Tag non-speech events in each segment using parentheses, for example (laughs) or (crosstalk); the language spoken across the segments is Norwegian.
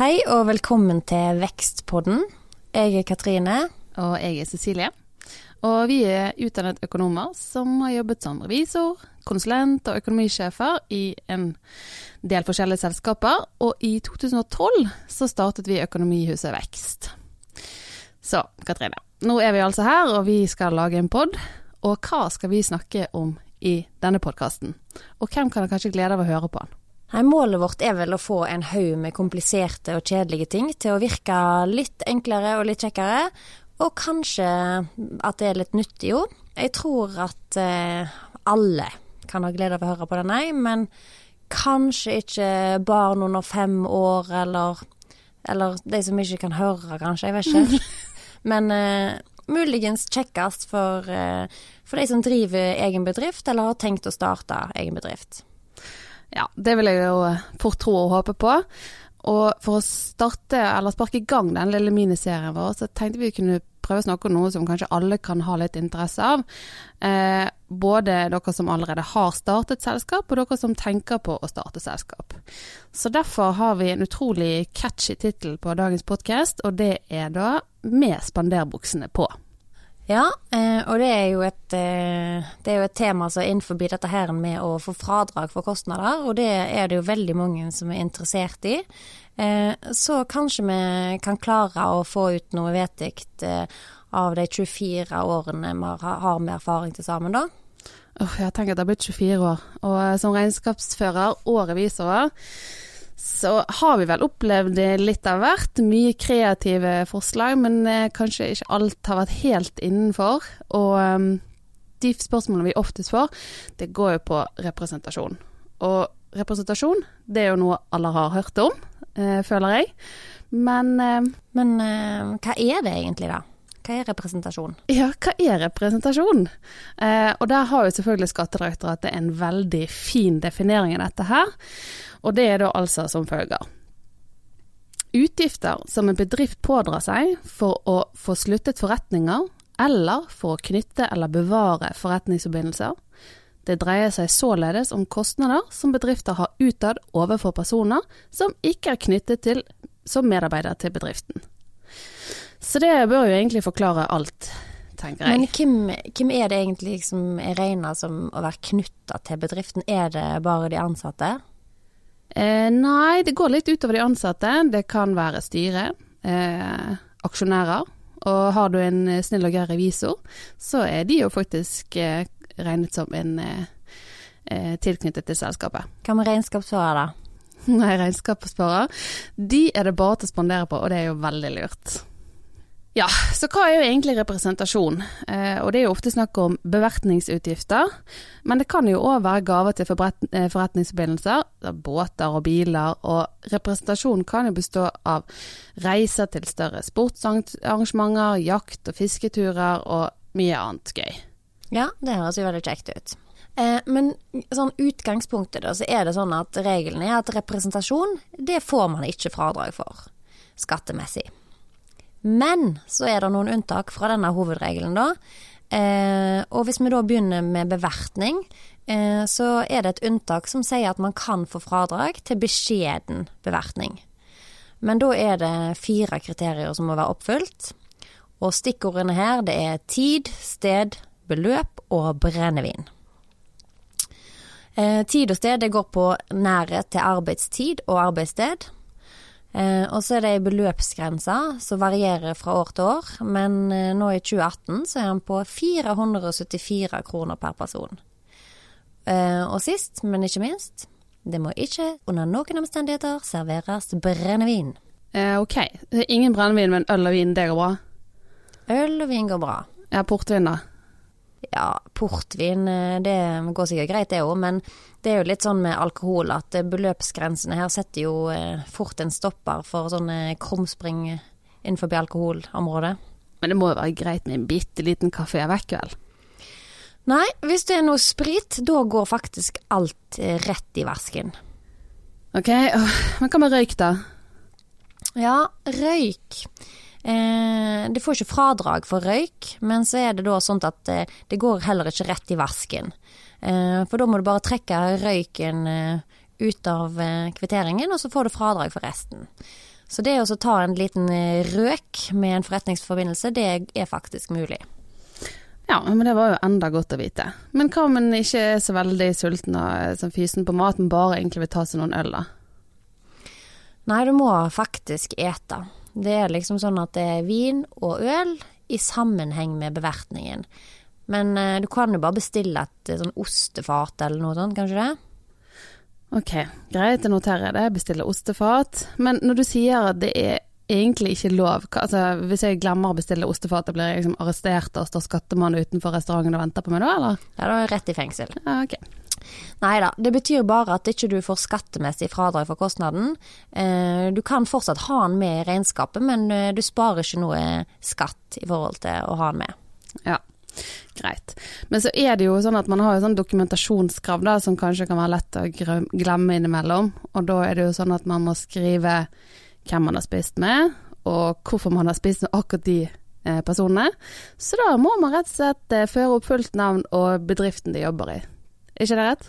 Hei og velkommen til Vekstpodden. Jeg er Katrine. Og jeg er Cecilie. Og vi er utdannet økonomer som har jobbet som revisor, konsulent og økonomisjefer i en del forskjellige selskaper. Og i 2012 så startet vi Økonomihuset Vekst. Så Katrine, nå er vi altså her, og vi skal lage en pod. Og hva skal vi snakke om i denne podkasten? Og hvem kan kanskje glede av å høre på den? Nei, målet vårt er vel å få en haug med kompliserte og kjedelige ting til å virke litt enklere og litt kjekkere, og kanskje at det er litt nyttig jo. Jeg tror at eh, alle kan ha glede av å høre på det, nei, men kanskje ikke barn under fem år, eller, eller de som ikke kan høre, kanskje, jeg vet ikke. (laughs) men eh, muligens kjekkest for, eh, for de som driver egen bedrift, eller har tenkt å starte egen bedrift. Ja, det vil jeg jo fort tro og håpe på. Og for å starte, eller sparke i gang den lille miniserien vår, så tenkte vi kunne prøve å snakke om noe som kanskje alle kan ha litt interesse av. Eh, både dere som allerede har startet selskap, og dere som tenker på å starte selskap. Så derfor har vi en utrolig catchy tittel på dagens podkast, og det er da 'Med spanderbuksene på'. Ja, eh, og det er, jo et, eh, det er jo et tema som er innenfor dette her med å få fradrag for kostnader, og det er det jo veldig mange som er interessert i. Eh, så kanskje vi kan klare å få ut noe vedtekt av de 24 årene vi har med erfaring til sammen, da. Oh, jeg tenker at det har blitt 24 år, og som regnskapsfører og revisor så har vi vel opplevd litt av hvert. Mye kreative forslag, men eh, kanskje ikke alt har vært helt innenfor. Og um, de spørsmålene vi oftest får, det går jo på representasjon. Og representasjon, det er jo noe alle har hørt om, eh, føler jeg. Men, eh, men eh, hva er det egentlig, da? Hva er representasjon? Ja, hva er representasjon? Eh, og der har jo selvfølgelig Skattedirektoratet en veldig fin definering av dette her og det er da altså som følger. Utgifter som en bedrift pådrar seg for å få sluttet forretninger, eller for å knytte eller bevare forretningsforbindelser. Det dreier seg således om kostnader som bedrifter har utad overfor personer som ikke er knyttet til som medarbeider til bedriften. Så det bør jo egentlig forklare alt, tenker jeg. Men hvem, hvem er det egentlig som er regna som å være knytta til bedriften? Er det bare de ansatte? Eh, nei, det går litt utover de ansatte. Det kan være styre, eh, aksjonærer. Og har du en eh, snill og grei revisor, så er de jo faktisk eh, regnet som en eh, eh tilknyttet til selskapet. Hva med regnskapsfører, da? (laughs) Nei, regnskapsfører, de er det bare til å spandere på, og det er jo veldig lurt. Ja, så hva er jo egentlig representasjon? Eh, og det er jo ofte snakk om bevertningsutgifter, men det kan jo òg være gaver til eh, forretningsforbindelser, båter og biler, og representasjon kan jo bestå av reiser til større sportsarrangementer, jakt og fisketurer og mye annet gøy. Ja, det høres jo veldig kjekt ut. Eh, men sånn utgangspunktet da, så er det sånn at regelen er at representasjon, det får man ikke fradrag for skattemessig. Men så er det noen unntak fra denne hovedregelen, da. Eh, og hvis vi da begynner med bevertning, eh, så er det et unntak som sier at man kan få fradrag til beskjeden bevertning. Men da er det fire kriterier som må være oppfylt. Og stikkordene her det er tid, sted, beløp og brennevin. Eh, tid og sted det går på nærhet til arbeidstid og arbeidssted. Eh, og så er det ei beløpsgrense som varierer fra år til år, men eh, nå i 2018 så er den på 474 kroner per person. Eh, og sist, men ikke minst, det må ikke under noen omstendigheter serveres brennevin. Eh, ok, ingen brennevin, men øl og vin, det går bra? Øl og vin går bra. Ja, portvin da? Ja, portvin eh, det går sikkert greit det òg, men det er jo litt sånn med alkohol at eh, beløpsgrensene her setter jo eh, fort en stopper for sånne krumspring innenfor alkoholområdet. Men det må jo være greit med en bitte liten kafé vekk, vel? Nei, hvis det er noe sprit, da går faktisk alt rett i vasken. Ok, men hva med røyk, da? Ja, røyk. Eh, de får ikke fradrag for røyk, men så er det da sånn at eh, det går heller ikke rett i vasken. Eh, for da må du bare trekke røyken eh, ut av eh, kvitteringen, og så får du fradrag for resten. Så det å ta en liten røk med en forretningsforbindelse, det er faktisk mulig. Ja, men det var jo enda godt å vite. Men hva om en ikke er så veldig sulten og sånn fysen på mat, men bare egentlig vil ta seg noen øl, da? Nei, du må faktisk ete. Det er liksom sånn at det er vin og øl i sammenheng med bevertningen. Men eh, du kan jo bare bestille et eh, sånn ostefat eller noe sånt, kanskje det? Ok, greit, jeg noterer det. Bestille ostefat. Men når du sier at det er egentlig ikke lov, altså hvis jeg glemmer å bestille ostefat, blir jeg liksom arrestert og står skattemann utenfor restauranten og venter på meg da, eller? Ja, da er jeg rett i fengsel. Ja, ok. Nei da, det betyr bare at ikke du får skattemessig fradrag for kostnaden. Eh, Du kan fortsatt ha den med i regnskapet, men eh, du sparer ikke noe skatt i forhold til å ha den med. Ja, greit. Men så er det jo sånn at man har jo sånn dokumentasjonskrav da, som kanskje kan være lett å glemme innimellom. Og da er det jo sånn at man må skrive hvem man har spist med, og hvorfor man har spist med akkurat de eh, personene. Så da må man rett og slett føre opp fullt navn og bedriften de jobber i. Er ikke det rett?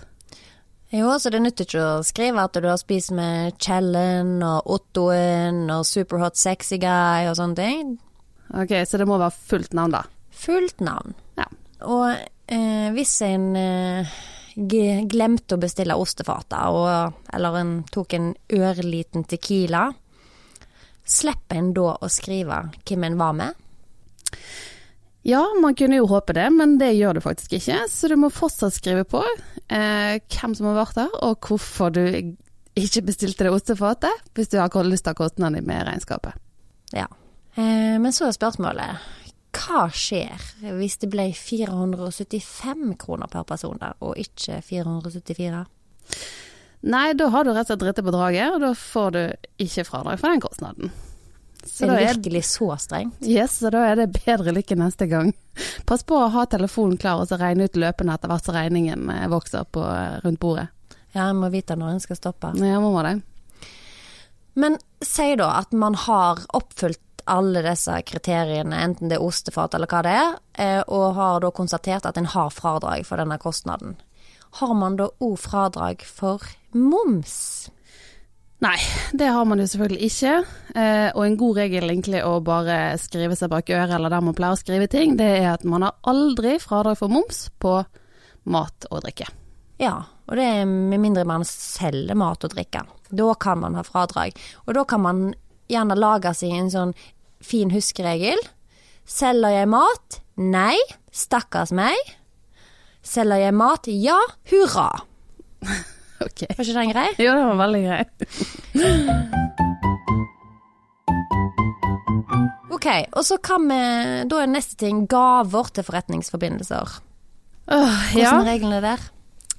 Jo, så det nytter ikke å skrive at du har spist med Kjellen og Ottoen og Superhot Sexy Guy og sånne ting. Ok, så det må være fullt navn da. Fullt navn. Ja. Og eh, hvis en eh, glemte å bestille ostefata, og, eller en tok en ørliten tequila, slipper en da å skrive hvem en var med? Ja, man kunne jo håpe det, men det gjør du faktisk ikke. Så du må fortsatt skrive på eh, hvem som har vært der, og hvorfor du ikke bestilte det ostefatet, hvis du har lyst til å ha kostnadene med regnskapet. Ja. Eh, men så er spørsmålet hva skjer hvis det ble 475 kroner per person der, og ikke 474? Nei, da har du rett og slett dritt på draget, og da får du ikke fradrag for den kostnaden. Så det er, virkelig så strengt? yes, så da er det bedre lykke neste gang. Pass på å ha telefonen klar og så regne ut løpende etter hvert som regningen eh, vokser på, eh, rundt bordet. Ja, en må vite når en skal stoppe. Ja, må det. Men si da at man har oppfylt alle disse kriteriene, enten det er ostefat eller hva det er, eh, og har da konstatert at en har fradrag for denne kostnaden. Har man da òg fradrag for moms? Nei, det har man jo selvfølgelig ikke. Eh, og en god regel egentlig å bare skrive seg bak øret, eller der man pleier å skrive ting, det er at man har aldri fradrag for moms på mat og drikke. Ja, og det er med mindre man selger mat og drikke. Da kan man ha fradrag. Og da kan man gjerne lage seg en sånn fin huskeregel. Selger jeg mat? Nei. Stakkars meg. Selger jeg mat? Ja. Hurra. (laughs) Ok. Var ikke den grei? Jo, det var veldig grei. Ok, og så kan vi Da er neste ting gaver til forretningsforbindelser. Åh, Hvordan ja, er reglene der?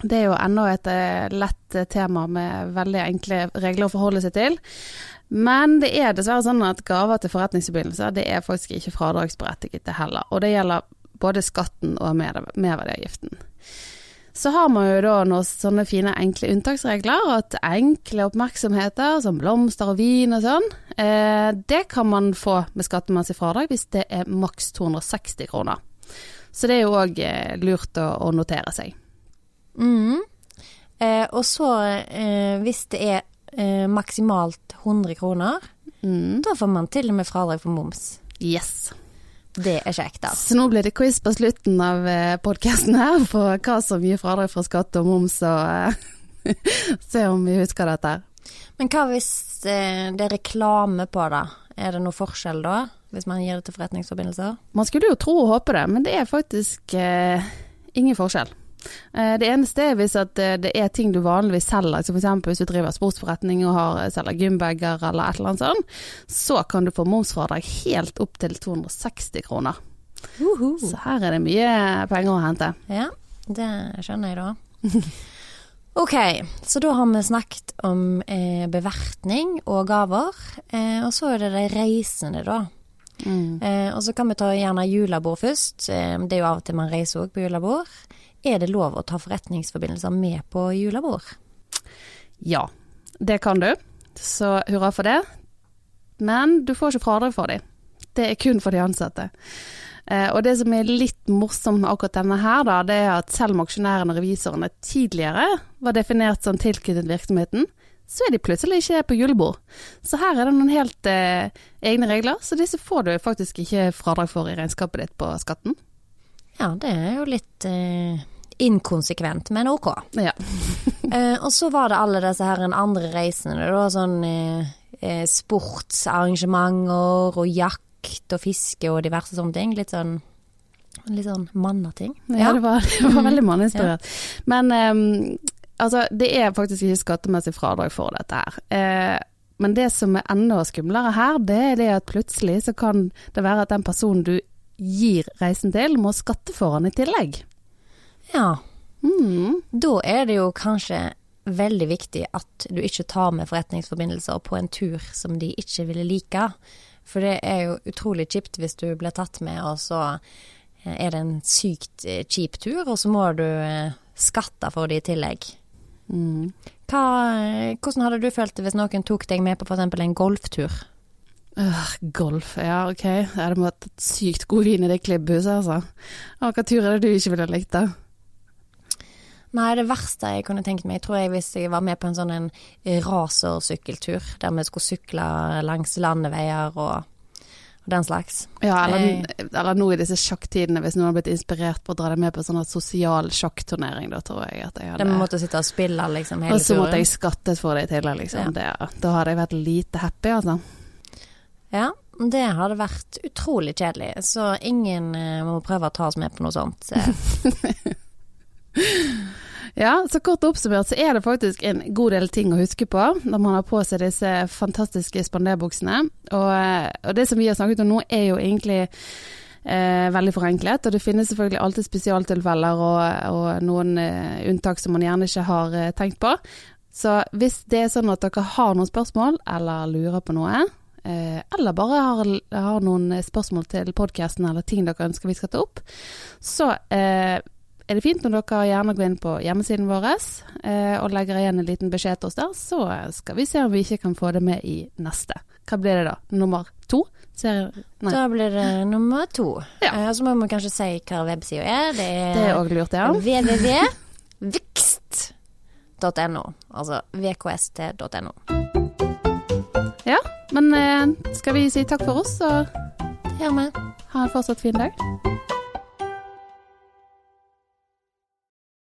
det er jo enda et eh, lett tema med veldig enkle regler å forholde seg til. Men det er dessverre sånn at gaver til forretningsforbindelser, det er faktisk ikke fradragsberettiget det heller. Og det gjelder både skatten og mer- merverdiavgiften. Så har man jo da noen sånne fine enkle unntaksregler, at enkle oppmerksomheter som blomster og vin og sånn, eh, det kan man få med skattemessig fradrag hvis det er maks 260 kroner. Så det er jo òg eh, lurt å, å notere seg. Mm. Eh, og så, eh, hvis det er eh, maksimalt 100 kroner, Mm. da får man til og med fradrag for moms. Yes. Det er kjekt, da. Så nå blir det quiz på slutten av podkasten her på hva som gir fradrag for skatt og moms, og eh, (laughs) se om vi husker dette. Men hva hvis eh, det er reklame på det? Er det noe forskjell da, hvis man gir det til forretningsforbindelser? Man skulle jo tro og håpe det, men det er faktisk eh, ingen forskjell. Eh, det eneste er hvis at eh, det er ting du vanligvis selger, altså f.eks. hvis du driver sportsforretning og har, selger gymbager eller et eller annet sånt, så kan du få momsfradrag helt opp til 260 kroner. Så her er det mye penger å hente. Ja, det skjønner jeg da. (laughs) Ok, så da har vi snakket om eh, bevertning og gaver, eh, og så er det de reisende da. Mm. Eh, og så kan vi ta gjerne julebord først. Eh, det er jo av og til man reiser òg på julebord. Er det lov å ta forretningsforbindelser med på julebord? Ja, det kan du, så hurra for det. Men du får ikke fradrag for dem. Det er kun for de ansatte. Eh, og det som er litt morsomt med akkurat denne her, da, det er at selv om aksjonærene og revisorene tidligere var definert som tilknyttet virksomheten, så er de plutselig ikke på julebord. Så her er det noen helt eh, egne regler, så disse får du faktisk ikke fradrag for i regnskapet ditt på skatten. Ja, det er jo litt eh, inkonsekvent, men ok. Ja. (laughs) Eh, og så var det alle disse her andre reisene, var Sånn eh, eh, sportsarrangementer og jakt og fiske og diverse sånne ting. Litt sånn Litt sånn mannating. Ja, det var, det var veldig manneinspirert. Men ehm, altså, det er faktisk ikke skattemessig fradrag for dette her. Eh, men det som er enda skumlere her, det er det at plutselig så kan det være at den personen du gir reisen til, må skatte for den i tillegg. Ja. Mm. Da er det jo kanskje veldig viktig at du ikke tar med forretningsforbindelser på en tur som de ikke ville like. For det er jo utrolig kjipt hvis du blir tatt med, og så eh, er det en sykt eh, kjip tur, og så må du eh, skatte for det i tillegg. Mm. Hva, hvordan hadde du følt det hvis noen tok deg med på f.eks. en golftur? Uh, golf, ja ok. Ja, det må ha vært sykt god vin i det klibbhuset, altså. Hvilken tur er det du ikke ville likt, da? Nei, det verste jeg kunne tenkt meg, tror jeg hvis jeg var med på en sånn en racersykkeltur, der vi skulle sykle langs landeveier og, den slags. Ja, eller, eller nå i disse sjakktidene, hvis noen har blitt inspirert på å dra deg med på sånn sosial sjakkturnering, da tror jeg at jeg hadde vi måtte sitte og spille liksom hele Og så måtte jeg skattet for det i tillegg, liksom. Det, da hadde jeg vært lite happy, altså. Ja, det hadde vært utrolig kjedelig, så ingen eh, må prøve å ta oss med på noe sånt. (laughs) Eh, Ja, så kort oppsummert så er det faktisk en god del ting å huske på når man har på seg disse fantastiske spanderbuksene. Og, eh, og det som vi har snakket om nå er jo egentlig eh, veldig forenklet, og det finnes selvfølgelig alltid spesialtilfeller og, og noen eh, unntak som man gjerne ikke har eh, tenkt på. Så hvis det er sånn at dere har noen spørsmål eller lurer på noe, eh, eller bare har, har noen spørsmål til podkasten eller ting dere ønsker vi skal ta opp, så eh, er det fint når dere gjerne går inn på hjemmesiden vår eh, og legger igjen en liten beskjed til oss der, så skal vi se om vi ikke kan få det med i neste. Hva blir det da? Nummer to? Serie? Nei, Da blir det nummer to. Ja. Eh, så må vi kanskje si hva websida er. Det det er også lurt, ja. www.vikst.no. Altså vkst.no. Ja, men eh, skal vi si takk for oss, og ha en fortsatt fin dag?